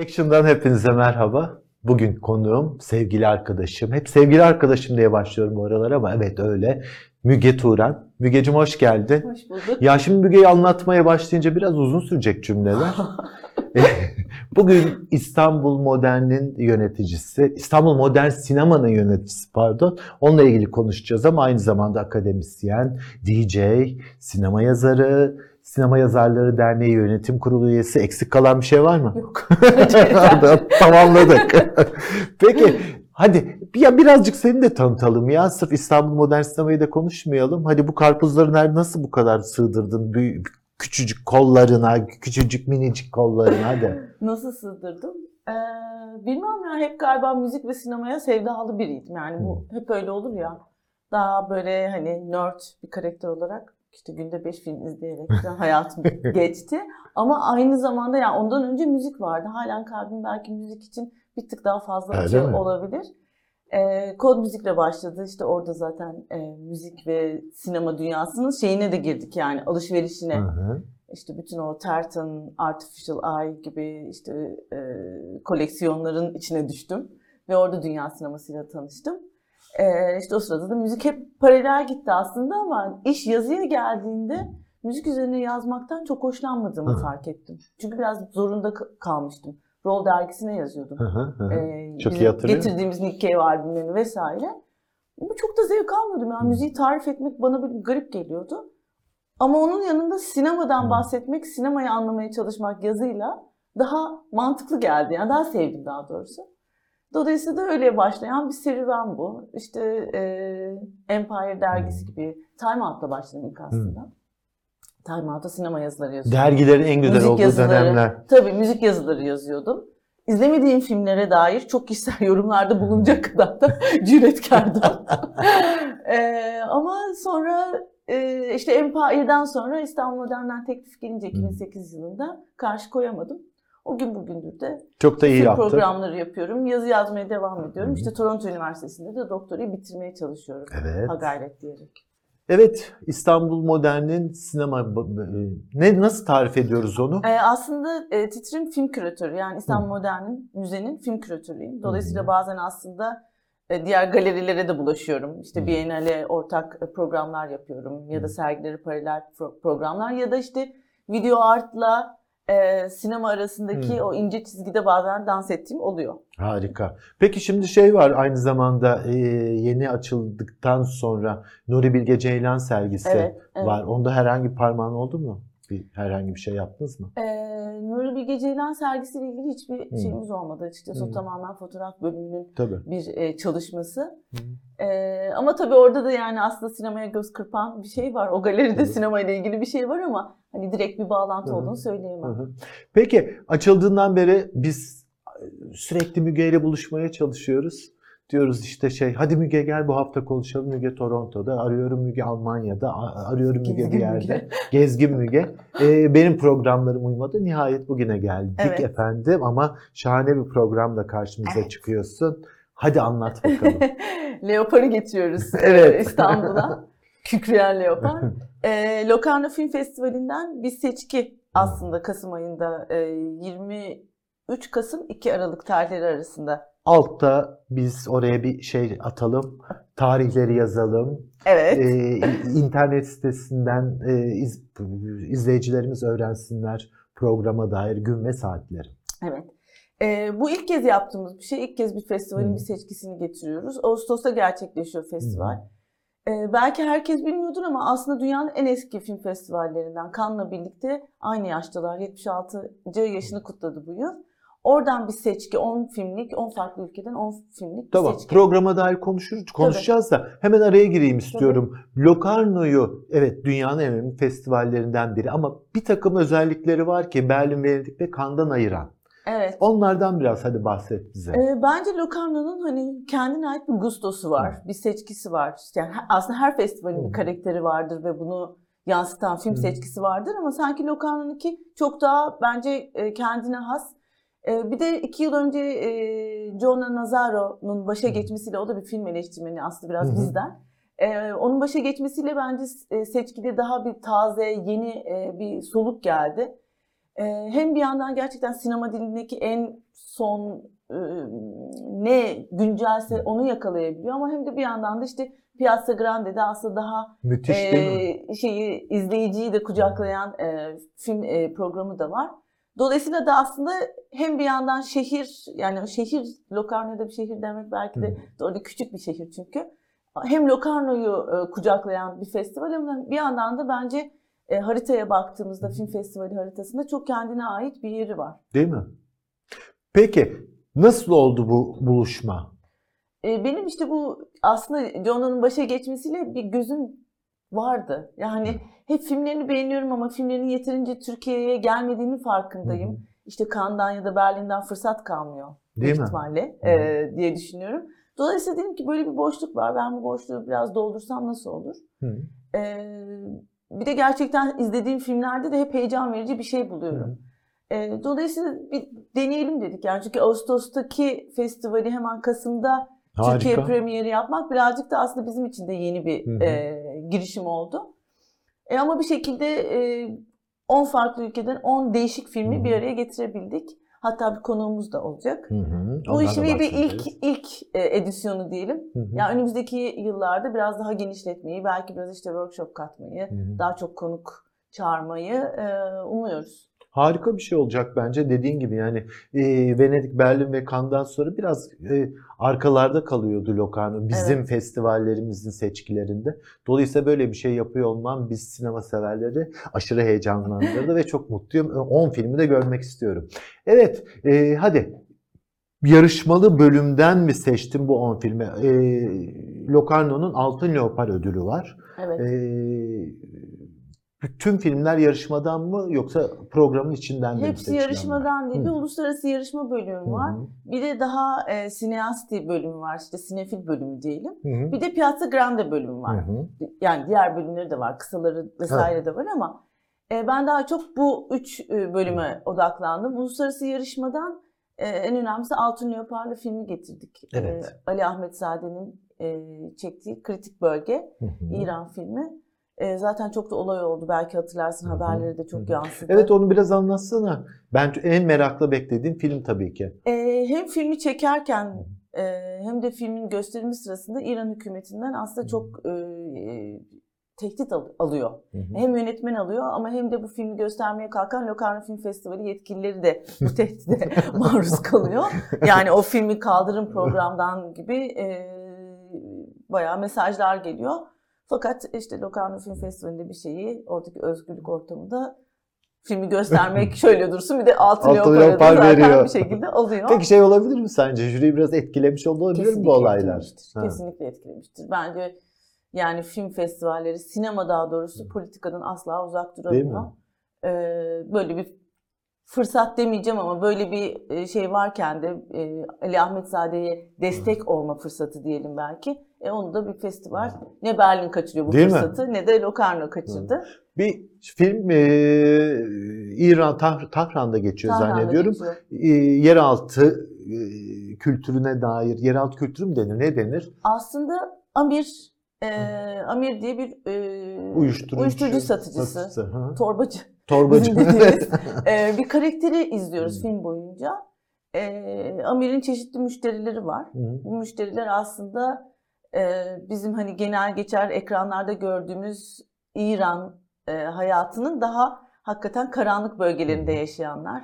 Action'dan hepinize merhaba. Bugün konuğum sevgili arkadaşım. Hep sevgili arkadaşım diye başlıyorum bu aralar ama evet öyle. Müge Turan. Mügeciğim hoş geldin. Hoş bulduk. Ya şimdi Müge'yi anlatmaya başlayınca biraz uzun sürecek cümleler. Bugün İstanbul Modern'in yöneticisi, İstanbul Modern Sinema'nın yöneticisi pardon. Onunla ilgili konuşacağız ama aynı zamanda akademisyen, DJ, sinema yazarı, Sinema Yazarları Derneği Yönetim Kurulu üyesi. Eksik kalan bir şey var mı? Yok. Tamamladık. Peki hadi ya birazcık seni de tanıtalım ya. Sırf İstanbul Modern Sinema'yı da konuşmayalım. Hadi bu karpuzları nerede nasıl bu kadar sığdırdın? Büyük, küçücük kollarına, küçücük minicik kollarına hadi. Nasıl sığdırdım? Ee, bilmem ya hep galiba müzik ve sinemaya sevdalı biriydim. Yani bu hep öyle olur ya. Daha böyle hani nerd bir karakter olarak işte günde 5 film izleyerek hayatım geçti. Ama aynı zamanda yani ondan önce müzik vardı. Halen kalbim belki müzik için bir tık daha fazla Öyle açıyor mi? olabilir. Ee, kod müzikle başladı. İşte orada zaten e, müzik ve sinema dünyasının şeyine de girdik yani alışverişine. Hı hı. İşte bütün o Tartan, Artificial Eye gibi işte e, koleksiyonların içine düştüm. Ve orada dünya sinemasıyla tanıştım. E, işte o sırada da müzik hep paralel gitti aslında ama iş yazıya geldiğinde müzik üzerine yazmaktan çok hoşlanmadığımı Hı. fark ettim. Çünkü biraz zorunda kalmıştım. Roll dergisine yazıyordum. Hı hı hı. E, Çok iyi hatırlıyorum. Getirdiğimiz Nick Cave albümlerini vesaire. Ama çok da zevk almadım. Yani müziği tarif etmek bana bir garip geliyordu. Ama onun yanında sinemadan Hı. bahsetmek, sinemayı anlamaya çalışmak yazıyla daha mantıklı geldi. Yani daha sevdim daha doğrusu. Dolayısıyla da öyle başlayan bir serüven bu. İşte e, Empire dergisi gibi Time Out'la başladım ilk aslında. Time Out'ta sinema yazıları yazıyordum. Dergilerin en güzel Müzik olduğu yazıları. dönemler. Tabii müzik yazıları yazıyordum. İzlemediğim filmlere dair çok kişisel yorumlarda bulunacak kadar da cüretkardım. Ee, ama sonra e, işte Empire'dan sonra İstanbul Modern'den teklif gelince 2008 yılında karşı koyamadım. O gün bugündür de Çok da iyi film yaptın. programları yapıyorum. Yazı yazmaya devam ediyorum. Hı. İşte Toronto Üniversitesi'nde de doktorayı bitirmeye çalışıyorum. Evet. Ha gayret diyerek. Evet, İstanbul Modern'in sinema ne nasıl tarif ediyoruz onu? Ee, aslında e, Titrim film küratörü yani İstanbul Modern'in müzenin film küratörüyüm. Dolayısıyla Hı. bazen aslında e, diğer galerilere de bulaşıyorum. İşte Hı. Biennale ortak e, programlar yapıyorum ya da Hı. sergileri paralel pro- programlar ya da işte video artla e, sinema arasındaki Hı. o ince çizgide bazen dans ettiğim oluyor. Harika. Peki şimdi şey var aynı zamanda e, yeni açıldıktan sonra Nuri Bilge Ceylan sergisi Evet, evet. var. Onda herhangi bir parmağın oldu mu? Bir, herhangi bir şey yaptınız mı? Ee, Nuri Bilge Ceylan sergisiyle ilgili hiçbir Hı. şeyimiz olmadı açıkçası. O Hı. tamamen fotoğraf bölümünün Tabii. bir e, çalışması. Hı. Ee, ama tabii orada da yani aslında sinemaya göz kırpan bir şey var. O galeride Tabii. sinemayla ilgili bir şey var ama hani direkt bir bağlantı Hı hı. olduğunu söyleyemem. Peki açıldığından beri biz sürekli Müge ile buluşmaya çalışıyoruz. Diyoruz işte şey hadi Müge gel bu hafta konuşalım. Müge Toronto'da, arıyorum Müge Almanya'da, arıyorum Müge bir Gezgin yerde. Müge. Gezgin Müge. Ee, benim programlarım uymadı. Nihayet bugüne geldik Evet. efendim ama şahane bir programla karşımıza Evet. çıkıyorsun. Hadi anlat bakalım. Leopar'ı getiriyoruz Evet. e, İstanbul'a. Kükreyen Leopar. E, Locarno Film Festivali'nden bir seçki aslında Kasım ayında e, 23 Kasım 2 Aralık tarihleri arasında. Altta biz oraya bir şey atalım. Tarihleri yazalım. Evet. Ee, internet sitesinden e, iz- izleyicilerimiz öğrensinler programa dair gün ve saatleri. Evet. Ee, bu ilk kez yaptığımız bir şey. İlk kez bir festivalin Hı. bir seçkisini getiriyoruz. Ağustos'ta gerçekleşiyor festival. Ee, belki herkes bilmiyordur ama aslında dünyanın en eski film festivallerinden Cannes'la birlikte aynı yaştalar. 76. yaşını kutladı bu yıl. Oradan bir seçki, 10 filmlik, 10 farklı ülkeden 10 filmlik bir Tamam. seçki. Programa dair konuşuruz, konuşacağız da hemen araya gireyim istiyorum. Locarno'yu evet dünyanın en önemli festivallerinden biri ama bir takım özellikleri var ki Berlin, Venedik ve Cannes'dan ayıran. Evet. Onlardan biraz hadi bahset bize. Ee, bence Locarno'nun hani kendine ait bir gustosu var, bir seçkisi var. Yani aslında her festivalin Hı. bir karakteri vardır ve bunu yansıtan film Hı. seçkisi vardır ama sanki Locarno'nunki çok daha bence e, kendine has. E, Bir de iki yıl önce Jonah Nazaro'nun başa geçmesiyle, o da bir film eleştirmeni aslında biraz Hı hı. bizden. Onun başa geçmesiyle bence seçkide daha bir taze, yeni e, bir soluk geldi. e, hem bir yandan gerçekten sinema dilindeki en son e, ne güncelse onu yakalayabiliyor ama hem de bir yandan da işte Piazza Grande'de aslında daha Müthiş e, şeyi izleyiciyi de kucaklayan e, film e, programı da var. Dolayısıyla da aslında hem bir yandan şehir yani şehir Locarno'da bir şehir demek belki de orada küçük bir şehir çünkü. Hem Locarno'yu e, kucaklayan bir festival ama bir yandan da bence e, haritaya baktığımızda film festivali haritasında çok kendine ait bir yeri var. Değil mi? Peki nasıl oldu bu buluşma? E, benim işte bu aslında John'un başa geçmesiyle bir gözüm vardı. Yani hep filmlerini beğeniyorum ama filmlerinin yeterince Türkiye'ye gelmediğinin farkındayım. Hı hı. İşte Cannes'dan ya da Berlin'den fırsat kalmıyor. Değil mi? ihtimalle Hı hı. e, diye düşünüyorum. Dolayısıyla dedim ki böyle bir boşluk var. Ben bu boşluğu biraz doldursam nasıl olur? Hı. E, bir de gerçekten izlediğim filmlerde de hep heyecan verici bir şey buluyorum. E, dolayısıyla bir deneyelim dedik. Yani çünkü Ağustos'taki festivali hemen Kasım'da Türkiye Harika. premieri yapmak birazcık da aslında bizim için de yeni bir Hı hı. e, girişim oldu. E, ama bir şekilde e, 10 farklı ülkeden 10 değişik filmi Hı hı. bir araya getirebildik. Hatta bir konuğumuz da olacak. Hı hı. Bu işin bir, ilk ilk e, edisyonu diyelim. Hı hı. Yani önümüzdeki yıllarda biraz daha genişletmeyi, belki biraz işte workshop katmayı, Hı hı. daha çok konuk çağırmayı e, umuyoruz. Harika bir şey olacak bence dediğin gibi yani e, Venedik, Berlin ve Cannes'dan sonra biraz e, arkalarda kalıyordu Locarno bizim Evet. festivallerimizin seçkilerinde. Dolayısıyla böyle bir şey yapıyor olmam biz sinema severleri aşırı heyecanlandırdı ve çok mutluyum. 10 filmi de görmek istiyorum. Evet e, hadi yarışmalı bölümden mi seçtin bu 10 filmi? E, Locarno'nun Altın Leopar ödülü var. Evet. E, bütün filmler yarışmadan mı yoksa programın içinden de mi Hepsi yarışmadan değil. Bir uluslararası yarışma bölümü var. hı. Bir de daha e, sineasti bölümü var. İşte sinefil bölümü diyelim. Hı hı. Bir de Piazza Grande bölümü var. hı. Yani diğer bölümleri de var. Kısaları vesaire de var ama e, ben daha çok bu üç e, bölüme odaklandım. Uluslararası yarışmadan e, en önemlisi Altın Leopar'la filmi getirdik. Evet. E, Ali Ahmet Zade'nin e, çektiği Kritik Bölge, Hı hı. İran filmi. E, zaten çok da olay oldu. Belki hatırlarsın Hı hı. haberleri de çok hı. yansıdı. Evet onu biraz anlatsana. Ben en merakla beklediğim film tabii ki. Ee, hem filmi çekerken e, hem de filmin gösterimi sırasında İran hükümetinden aslında çok e, e, tehdit al- alıyor. Hı hı. Hem yönetmen alıyor ama hem de bu filmi göstermeye kalkan Locarno Film Festivali yetkilileri de bu tehdide maruz kalıyor. Yani o filmi kaldırın programdan gibi e, bayağı mesajlar geliyor. Fakat işte Locarno Film Festivali'nde bir şeyi oradaki özgürlük ortamında filmi göstermek şöyle dursun bir de altın leopar zaten veriyor. bir şekilde alıyor. Peki şey olabilir mi sence? Jüriyi biraz etkilemiş olabilir mi bu olaylar? etkilemiştir. Ha. Kesinlikle etkilemiştir. Bence yani film festivalleri, sinema daha doğrusu politikadan asla uzak duramıyor. Ee, böyle bir fırsat demeyeceğim ama böyle bir e, şey varken de e, Ali Ahmetzade'ye destek olma fırsatı diyelim belki. E onu da bir festival ne Berlin kaçırıyor bu Değil mi? fırsatı ne de Locarno kaçırdı. Bir film e, İran Tah- Tahran'da geçiyor Tahran'da zannediyorum. geçiyor. E, yeraltı e, kültürüne dair, yeraltı kültürü mü denir? Ne denir? Aslında Amir e, Amir diye bir e, Uyuşturucu, uyuşturucu satıcısı, satıcısı, hı. torbacı Torbacı. e, bir karakteri izliyoruz film boyunca. E, Amir'in çeşitli müşterileri var. Hı hı. Bu müşteriler aslında bizim hani genel geçer ekranlarda gördüğümüz İran e, hayatının daha hakikaten karanlık bölgelerinde yaşayanlar.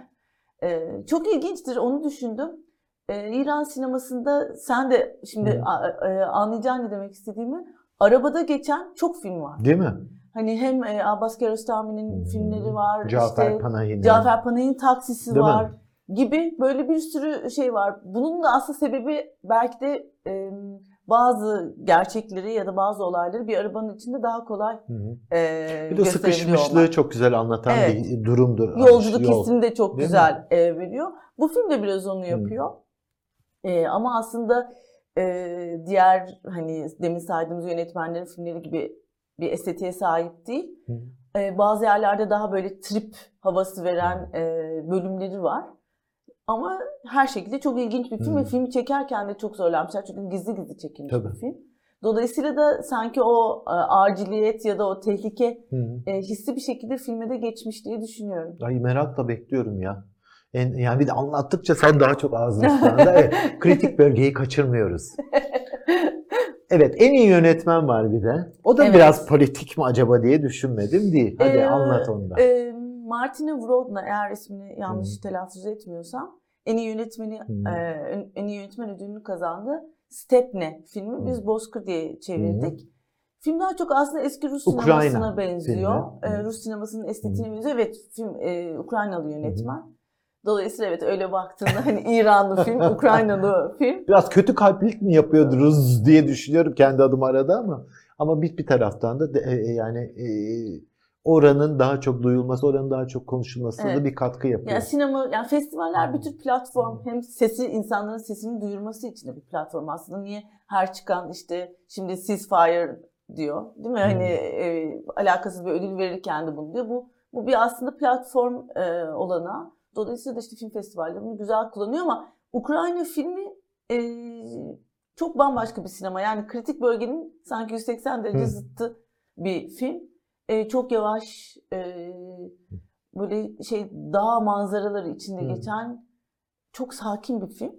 E, çok ilginçtir onu düşündüm. E, İran sinemasında sen de şimdi Hı. a- e, anlayacaksın ne demek istediğimi. Arabada geçen çok film var. Değil mi? Hani hem e, Abbas Kiarostami'nin filmleri var. Cafer işte, Panahi'nin. Cafer Panay'ın taksisi Değil mi? var gibi böyle bir sürü şey var. Bunun da aslında sebebi belki de bazı gerçekleri ya da bazı olayları bir arabanın içinde daha kolay Hı hı. e, Bir de sıkışmışlığı olmak. çok güzel anlatan Evet. bir durumdur. Yolculuk Yol. hissini de çok Değil güzel e, veriyor. Bu film de biraz onu yapıyor. E, ama aslında e, diğer hani demin saydığımız yönetmenlerin filmleri gibi bir estetiğe sahip değil. Hı. E, bazı yerlerde daha böyle trip havası veren e, bölümleri var. Ama her şekilde çok ilginç bir film Hı. ve filmi çekerken de çok zorlanmışlar. Çünkü gizli gizli çekilmiş Tabii. bir film. Dolayısıyla da sanki o e, aciliyet ya da o tehlike Hı. e, hissi bir şekilde filme de geçmiş diye düşünüyorum. Ay merakla bekliyorum ya. En, yani bir de anlattıkça sen daha çok ağzın üstünde. Evet, kritik bölgeyi kaçırmıyoruz. Evet, en iyi yönetmen var bir de. O da Evet. biraz politik mi acaba diye düşünmedim değil. Hadi Ee, anlat onu da. E, Martina Wrodna eğer ismini yanlış telaffuz etmiyorsam en iyi yönetmeni Hı. e, en iyi yönetmen ödülünü kazandı. Stepne filmi Hı. biz Bozkır diye çevirdik. Film daha çok aslında eski Rus Ukrayna sinemasına benziyor. filmi. E. Rus sinemasının estetiğine benziyor. Evet film e, Ukraynalı yönetmen. Dolayısıyla evet öyle baktığında hani İranlı film, Ukraynalı film. Biraz kötü kalplik mi yapıyordunuz diye düşünüyorum kendi adım arada ama ama bir bir taraftan da de- e, yani e, oranın daha çok duyulması, oranın daha çok konuşulmasına da Evet. bir katkı yapıyor. Yani sinema, yani festivaller bir tür platform. Hem sesi, insanların sesini duyurması için de bir platform aslında. Niye her çıkan işte şimdi ceasefire diyor değil mi? Hı. Hani e, alakasız bir ödül verirken de bunu diyor. Bu, bu bir aslında platform e, olana. Dolayısıyla da işte film festivalleri bunu güzel kullanıyor ama Ukrayna filmi e, çok bambaşka bir sinema. Yani kritik bölgenin sanki 180 derece Hı. zıttı bir film. E, çok yavaş, e, böyle şey dağ manzaraları içinde Hı. geçen çok sakin bir film.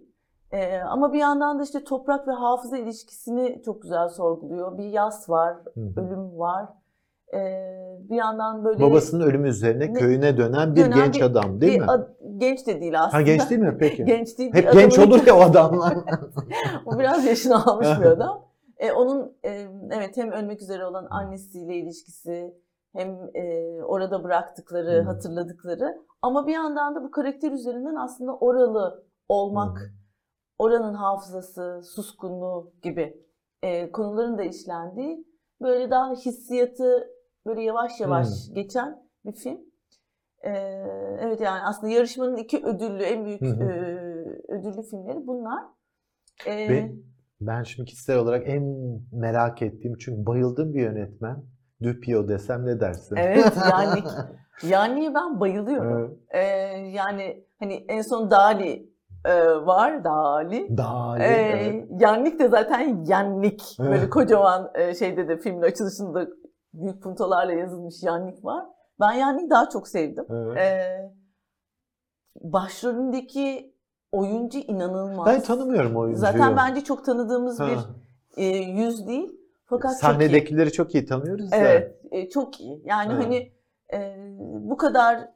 E, ama bir yandan da işte toprak ve hafıza ilişkisini çok güzel sorguluyor. Bir yas var, hı. ölüm var. E, bir yandan böyle Babasının ölümü üzerine Ne- köyüne dönen bir dönen genç bir- adam değil bir mi? ad- genç de değil aslında. Ha genç değil mi peki? genç değil. Hep genç olur ya o adamlar. o biraz yaşını almış bir adam. E, onun e, evet hem ölmek üzere olan annesiyle ilişkisi hem e, orada bıraktıkları, Hmm. hatırladıkları ama bir yandan da bu karakter üzerinden aslında oralı olmak, Hı. oranın hafızası, suskunluğu gibi e, konuların da işlendiği böyle daha hissiyatı böyle yavaş yavaş Hmm. geçen bir film. E, evet yani aslında yarışmanın iki ödüllü, en büyük hı. e, ödüllü filmleri bunlar. E, Ve ben şimdi kişisel olarak en merak ettiğim çünkü bayıldığım bir yönetmen. Dupio desem ne dersin? Evet, yani yani ben bayılıyorum. Evet. Ee, yani hani en son Dali e, var, Dali. Dali. Ee, evet. Yenlik de zaten Yenlik. Evet. Böyle kocaman e, şeyde de filmin açılışında büyük puntolarla yazılmış Yenlik var. Ben Yenlik'i daha çok sevdim. Evet. Ee, başrolündeki oyuncu inanılmaz. Ben tanımıyorum oyuncuyu. Zaten bence çok tanıdığımız Ha. bir e, yüz değil. Fakat çok iyi. Sahnedekileri çok iyi tanıyoruz da. Evet, e, çok iyi. Yani Evet. hani e, bu kadar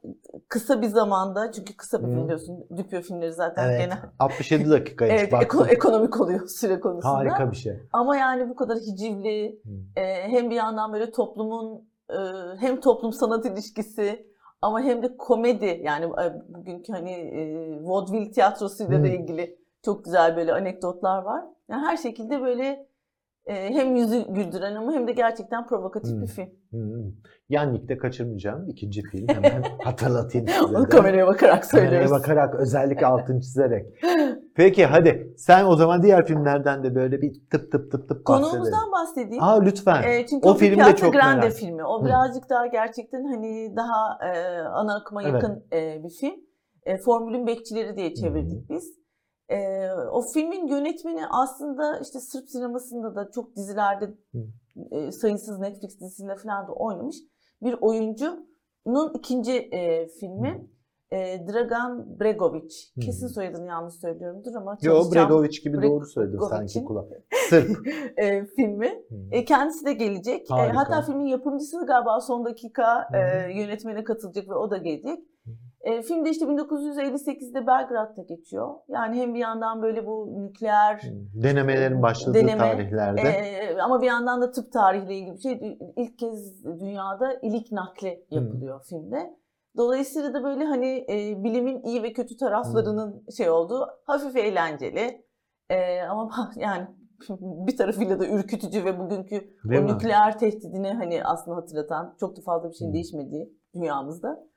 kısa bir zamanda çünkü kısa bir film diyorsun. Düpyo filmleri zaten Evet. gene 67 dakikaymış evet, baktım. eko- ekonomik oluyor süre konusunda. Harika bir şey. Ama yani bu kadar hicivli e, hem bir yandan böyle toplumun e, hem toplum sanat ilişkisi ama hem de komedi yani e, bugünkü hani e, vaudeville tiyatrosuyla da ilgili çok güzel böyle anekdotlar var. Yani her şekilde böyle hem yüzü güldüren ama hem de gerçekten provokatif Hı. bir film. Hı. Yannik'te kaçırmayacağım. ikinci film hemen hatırlatayım size Onu kameraya bakarak Kameraya söylüyoruz. bakarak özellikle altını çizerek. Peki hadi sen o zaman diğer filmlerden de böyle bir tıp tıp tıp tıp bahsedelim. Konuğumuzdan bahsedeyim. Aa lütfen. E, çünkü o o, filmi de çok Grande merak- filmi. O Hı. birazcık daha gerçekten hani daha e, ana akıma Evet. yakın e, bir film. E, Formülün Bekçileri diye çevirdik biz. E, o filmin yönetmeni aslında işte Sırp sinemasında da çok dizilerde e, sayısız Netflix dizisinde falan da oynamış bir oyuncunun ikinci e, filmi. E, Dragan Bregovic. Kesin soyadını yanlış söylüyorumdur ama Yo Bregovic gibi Bre- doğru söyledin Bregovic'in- sanki kulak. Sırp. e, filmi. E, kendisi de gelecek. E, Harika. hatta filmin yapımcısı galiba son dakika e, yönetmene katılacak ve o da gelecek. E, film de işte 1958'de Belgrad'da geçiyor. Yani hem bir yandan böyle bu nükleer Denemelerin başladığı deneme, tarihlerde. e, ama bir yandan da tıp tarihiyle ilgili bir şey. İlk kez dünyada ilik nakli yapılıyor filmde. Dolayısıyla da böyle hani e, bilimin iyi ve kötü taraflarının şey olduğu hafif eğlenceli. E, ama yani bir tarafıyla da ürkütücü ve bugünkü Değil o mi? nükleer tehdidini hani aslında hatırlatan çok da fazla bir şeyin Hı. değişmediği dünyamızda.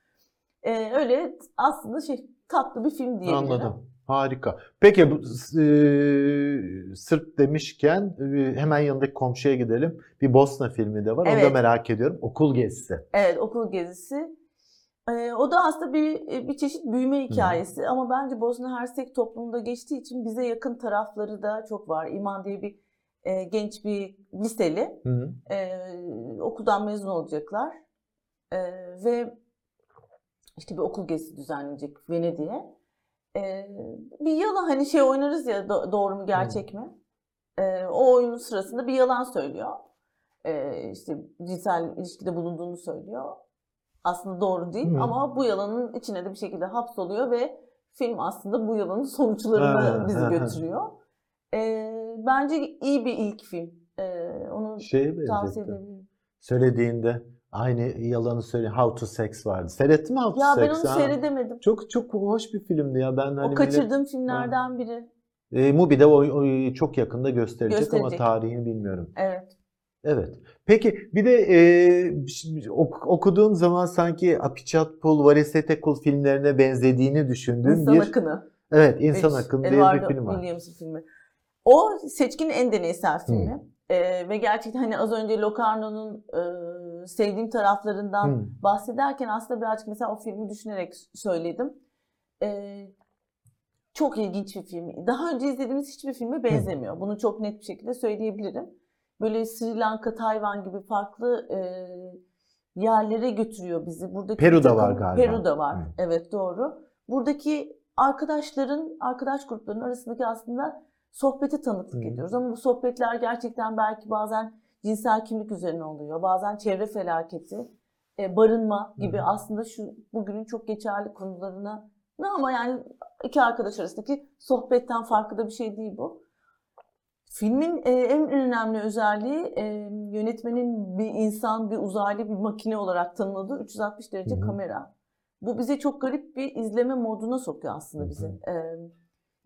Ee, öyle aslında şey tatlı bir film diyebilirim. Anladım. Harika. Peki bu e, Sırp demişken e, hemen yanındaki komşuya gidelim. Bir Bosna filmi de var. Onu da Evet. merak ediyorum. Okul gezisi. Evet okul gezisi. Ee, o da aslında bir bir çeşit büyüme hikayesi ama bence Bosna Hersek toplumunda geçtiği için bize yakın tarafları da çok var. İman diye bir e, genç bir liseli. Hı hı. E, okuldan mezun olacaklar. E, ve işte bir okul gezisi düzenlenecek Venedik'e. E, bir yalan hani şey oynarız ya do- doğru mu gerçek mi? E, o oyunun sırasında bir yalan söylüyor. E, işte cinsel ilişkide bulunduğunu söylüyor. Aslında doğru değil Hı. ama bu yalanın içine de bir şekilde hapsoluyor ve film aslında bu yalanın sonuçlarını Ha, bizi ha, götürüyor. E, bence iyi bir ilk film. E, onu Şeye tavsiye edebilirim. Söylediğinde aynı yalanı söyle How to Sex vardı. Seyrettin mi How to Ya Sex? ben onu ha? seyredemedim. Çok çok hoş bir filmdi ya. Ben hani o kaçırdığım filmlerden biri. E, Mubi'de o, o çok yakında gösterecek, Gösterecek. ama tarihini bilmiyorum. Evet. Evet. Peki bir de e, ok- okuduğum zaman sanki Apichatpul, Varisetekul filmlerine benzediğini düşündüğüm İnsan bir Akını. evet insan Üç, akını diye bir film var. Williams'ın filmi. O seçkinin en deneysel filmi. Ee, ve gerçekten hani az önce Locarno'nun e, sevdiğim taraflarından Hı. bahsederken aslında birazcık mesela o filmi düşünerek söyledim. Ee, çok ilginç bir film. Daha önce izlediğimiz hiçbir filme benzemiyor. Bunu çok net bir şekilde söyleyebilirim. Böyle Sri Lanka, Tayvan gibi farklı e, yerlere götürüyor bizi. Buradaki Peru'da takım- var galiba. Peru'da var. Hı. Evet doğru. Buradaki arkadaşların, arkadaş gruplarının arasındaki aslında sohbete tanıklık Hı. ediyoruz. Ama bu sohbetler gerçekten belki bazen cinsel kimlik üzerine oluyor. Bazen çevre felaketi, e, barınma gibi aslında şu bugünün çok geçerli konularına ne ama yani iki arkadaş arasındaki sohbetten farklı da bir şey değil bu. Filmin e, en önemli özelliği e, yönetmenin bir insan, bir uzaylı, bir makine olarak tanımladığı 360 derece Hı hı. kamera. Bu bize çok garip bir izleme moduna sokuyor aslında bizi. E,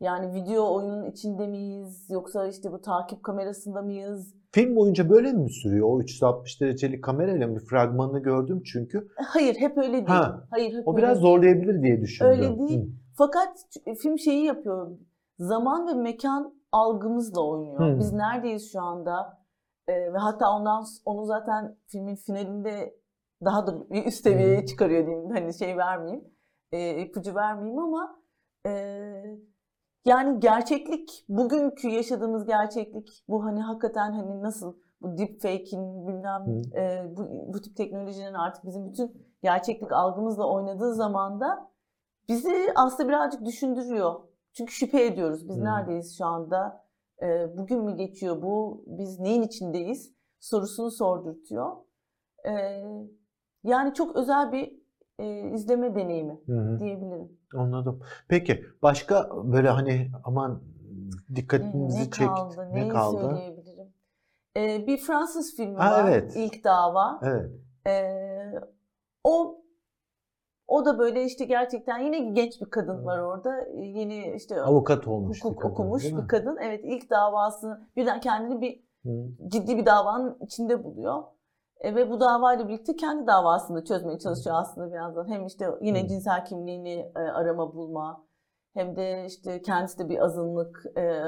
yani video oyunun içinde miyiz yoksa işte bu takip kamerasında mıyız? Film boyunca böyle mi sürüyor? O 360 derecelik kamerayla bir fragmanını gördüm çünkü. Hayır hep öyle değil. Ha, Hayır hep O öyle biraz değil. zorlayabilir diye düşündüm. Öyle değil. Fakat film şeyi yapıyor. Zaman ve mekan algımızla oynuyor. Hmm. Biz neredeyiz şu anda? Ee, ve hatta ondan onu zaten filmin finalinde daha da bir üst seviyeye çıkarıyor diyeyim. Hani şey vermeyeyim. E, ipucu vermeyeyim ama e, yani gerçeklik, bugünkü yaşadığımız gerçeklik bu hani hakikaten hani nasıl bu deepfake'in bilmem e, bu, bu tip teknolojinin artık bizim bütün gerçeklik algımızla oynadığı zaman da bizi aslında birazcık düşündürüyor. Çünkü şüphe ediyoruz. Biz Hmm. neredeyiz şu anda? Ee, bugün mü geçiyor bu? Biz neyin içindeyiz? Sorusunu sordurtuyor. Ee, yani çok özel bir e, izleme deneyimi Hı hı. diyebilirim. Anladım. Peki başka böyle hani aman dikkatinizi ne çekti. kaldı? Ne kaldı? söyleyebilirim? Ee, bir Fransız filmi Ha, var. evet. İlk Dava. Evet. Ee, o o da böyle işte gerçekten yine genç bir kadın var orada. Ee, Yeni işte Avukat olmuş hukuk bir kadın, okumuş bir kadın. Evet ilk davasını birden kendini bir Hı. ciddi bir davanın içinde buluyor. E, ve bu davayla birlikte kendi davasını çözmeye çalışıyor aslında bir yandan. Hem işte yine cinsel kimliğini e, arama bulma hem de işte kendisi de bir azınlık e,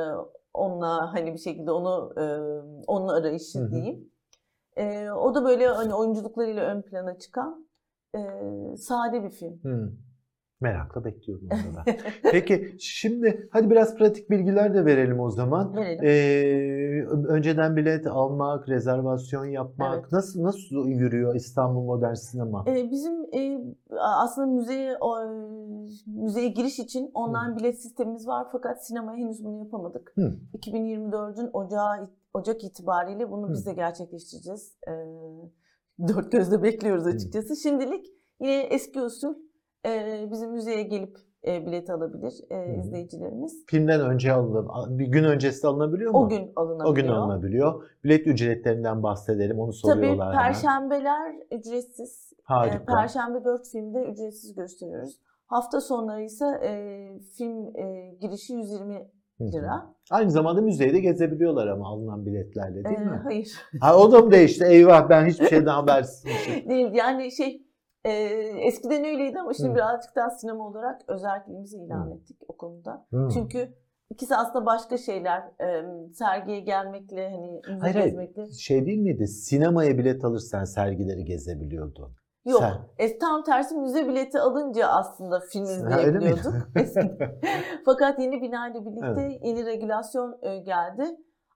onunla hani bir şekilde onu e, onun arayışı diyeyim. E, o da böyle hani oyunculuklarıyla ön plana çıkan e, sade bir film. Hı. Merakla bekliyorum onu da. Peki şimdi hadi biraz pratik bilgiler de verelim o zaman. Verelim. Ee, önceden bilet almak, rezervasyon yapmak Evet. nasıl nasıl yürüyor İstanbul Modern Sinema? Ee, bizim e, aslında müzeye o, müzeye giriş için online bilet sistemimiz var fakat sinemaya henüz bunu yapamadık. Hı. 2024'ün Ocağı Ocak itibariyle bunu Hı. biz de gerçekleştireceğiz. Ee, dört gözle bekliyoruz açıkçası. Şimdilik yine eski usul e, bizim müzeye gelip e, bilet alabilir e, izleyicilerimiz. Filmden önce alınır, bir gün öncesi alınabiliyor mu? O gün alınabiliyor. O gün alınabiliyor. Bilet ücretlerinden bahsedelim. Onu Tabii soruyorlar hemen. perşembeler ücretsiz. Harika. E, Perşembe 4 filmde ücretsiz gösteriyoruz. Hafta sonları ise e, film e, girişi 120 Hı hı. lira. Aynı zamanda müzeyi de gezebiliyorlar ama alınan biletlerle değil E, mi? Hayır. Ha, o da mı değişti? Eyvah ben hiçbir şeyden habersizmişim. Değil. Yani şey e, eskiden öyleydi ama şimdi Hı. birazcık daha sinema olarak özelliğimizi ilan Hı. ettik o konuda. Hı. Çünkü ikisi aslında başka şeyler. E, sergiye gelmekle hani müze Hayır, hayır. gezmekle. Şey değil miydi? Sinemaya bilet alırsan sergileri gezebiliyordun. Yok. Sen- E, tam tersi müze bileti alınca aslında film izleyebiliyorduk. Fakat yeni binayla birlikte yeni regülasyon e, geldi.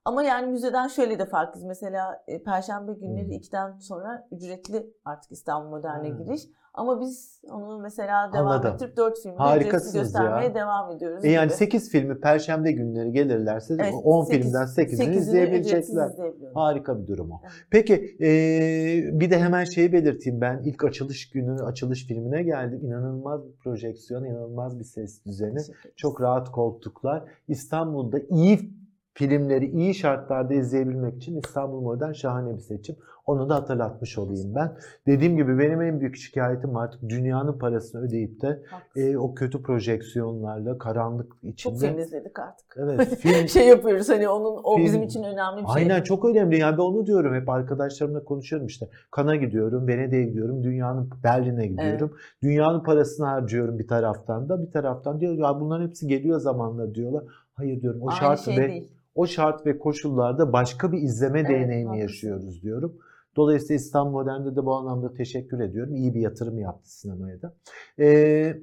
Ama yani müzeden şöyle de farklıyız. Mesela e, Perşembe günleri Hı. 2'den sonra ücretli artık İstanbul Modern'e Hı. giriş. Ama biz onu mesela devam Anladım. ettirip 4 filmi ücretsiz göstermeye ya. devam ediyoruz. E yani gibi. 8 filmi perşembe günleri gelirlerse Evet, 10 sekiz- filmden 8'ini sekizini izleyebilecekler. ücretsiz izleyebiliyoruz. Harika bir durum o. Evet. Peki e, bir de hemen şeyi belirteyim ben ilk açılış günü açılış filmine geldim. İnanılmaz bir projeksiyon, inanılmaz bir ses düzeni. Çok rahat koltuklar. İstanbul'da iyi filmleri iyi şartlarda izleyebilmek için İstanbul Modern şahane bir seçim. Onu da hatırlatmış olayım ben. Dediğim gibi benim en büyük şikayetim artık dünyanın parasını ödeyip de e, o kötü projeksiyonlarla karanlık Çok içinde. film izledik artık. Evet film şey yapıyoruz hani onun o Film- bizim için önemli bir şey. Aynen çok önemli. Yani ben onu diyorum hep arkadaşlarımla konuşuyorum işte. Kana gidiyorum, Venedik'e gidiyorum, dünyanın Berlin'e gidiyorum. Dünyanın parasını harcıyorum bir taraftan da. Bir taraftan diyor ya bunların hepsi geliyor zamanla diyorlar. Hayır diyorum o Aynı şart şey ve değil. O şart ve koşullarda başka bir izleme Evet, deneyimi haklısın. yaşıyoruz diyorum. Dolayısıyla İstanbul Modern'de de bu anlamda teşekkür ediyorum. İyi bir yatırım yaptı sinemaya da. Ee,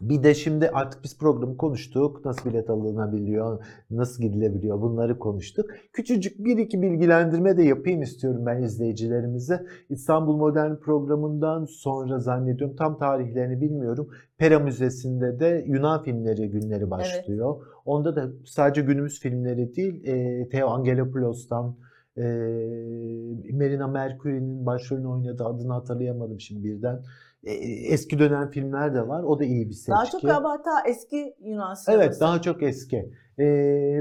bir de şimdi artık biz programı konuştuk. Nasıl bilet alınabiliyor, nasıl gidilebiliyor bunları konuştuk. Küçücük bir iki bilgilendirme de yapayım istiyorum ben izleyicilerimize. İstanbul Modern programından sonra zannediyorum tam tarihlerini bilmiyorum. Pera Müzesi'nde de Yunan filmleri günleri başlıyor. Onda da sadece günümüz filmleri değil, e, Theo Angelopoulos'tan, e, Marina Mercury'nin başrolünü oynadığı adını hatırlayamadım şimdi birden. E, eski dönem filmler de var. O da iyi bir seçki. Daha çok galiba hatta eski Yunan sineması. Evet, daha çok eski. E,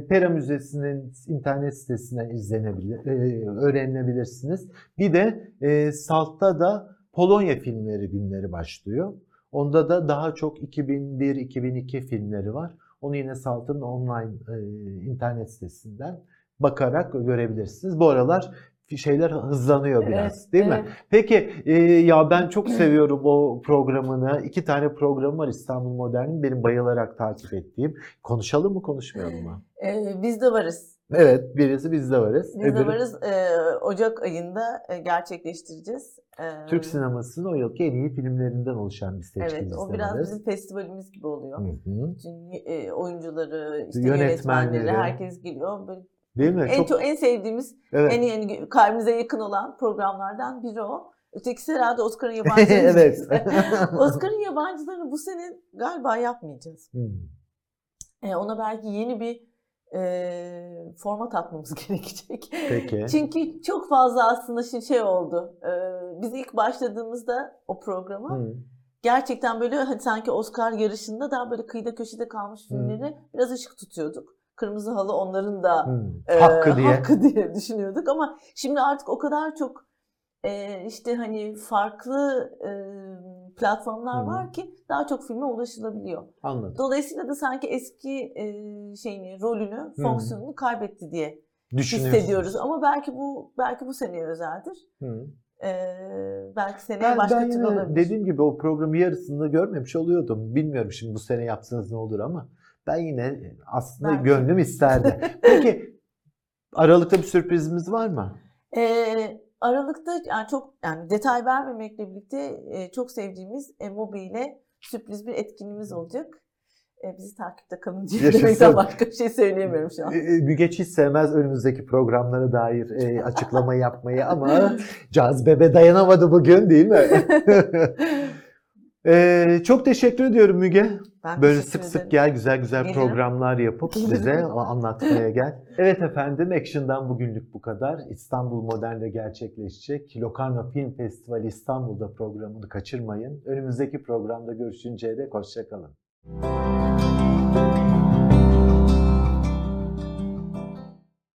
Pera Müzesi'nin internet sitesinden izlenebilir, e, öğrenilebilirsiniz. Bir de e, Salt'ta da Polonya filmleri günleri başlıyor. Onda da daha çok 2001-2002 filmleri var. Onu yine Salt'ın online e, internet sitesinden bakarak görebilirsiniz. Bu aralar şeyler hızlanıyor biraz Evet, değil mi? evet. Peki e, ya ben çok seviyorum o programını. İki tane program var İstanbul Modern'in benim bayılarak takip ettiğim. Konuşalım mı konuşmayalım mı? Ee, biz de varız. Evet birisi bizde varız. Biz de öbürü varız. Ee, Ocak ayında e, gerçekleştireceğiz. Ee, Türk sinemasının o yılki en iyi filmlerinden oluşan bir seçkimiz Evet, o de biraz varız. bizim festivalimiz gibi oluyor. Hı hı. Bütün e, oyuncuları, işte Yönetmenleri. yönetmenleri, herkes geliyor. Böyle Değil mi? en Çok, çok en sevdiğimiz, evet. en en kalbimize yakın olan programlardan biri o. Ötekisi herhalde Oscar'ın yabancıları. evet. Oscar'ın yabancılarını bu sene galiba yapmayacağız. Hı. E, ona belki yeni bir e, format atmamız gerekecek. Peki. Çünkü çok fazla aslında şey, şey oldu. E, biz ilk başladığımızda o programa Hı. gerçekten böyle hani sanki Oscar yarışında daha böyle kıyıda köşede kalmış filmleri biraz ışık tutuyorduk. Kırmızı Halı onların da Hı. e, Hakkı diye. hakkı diye düşünüyorduk ama şimdi artık o kadar çok e, işte hani farklı e, platformlar Hı. var ki daha çok filme ulaşılabiliyor. Anladım. Dolayısıyla da sanki eski e, şeyini, rolünü, fonksiyonunu kaybetti diye hissediyoruz. Ama belki bu belki bu seneye özeldir. Hı. E, belki seneye Ben, başka ben türlü olabilir. dediğim gibi o programı yarısında görmemiş oluyordum. Bilmiyorum şimdi bu sene yapsanız ne olur ama ben yine aslında Belki. gönlüm isterdi. Peki Aralıkta bir sürprizimiz var mı? Ee, Aralıkta yani çok yani detay vermemekle birlikte e, çok sevdiğimiz Emobi ile sürpriz bir etkinliğimiz olacak. E, bizi takipte kalın diye demekten başka bir şey söyleyemiyorum şu an. Ee, Mügeç hiç sevmez önümüzdeki programlara dair e, açıklama yapmayı ama cazibebe dayanamadı bugün değil mi? Ee, çok teşekkür ediyorum Müge. Ben Böyle sık sık ederim. gel güzel güzel Gelirim. programlar yapıp bize anlatmaya gel. Evet efendim Action'dan bugünlük bu kadar. İstanbul Modern'de gerçekleşecek Locarno Film Festivali İstanbul'da programını kaçırmayın. Önümüzdeki programda görüşünceye dek hoşçakalın.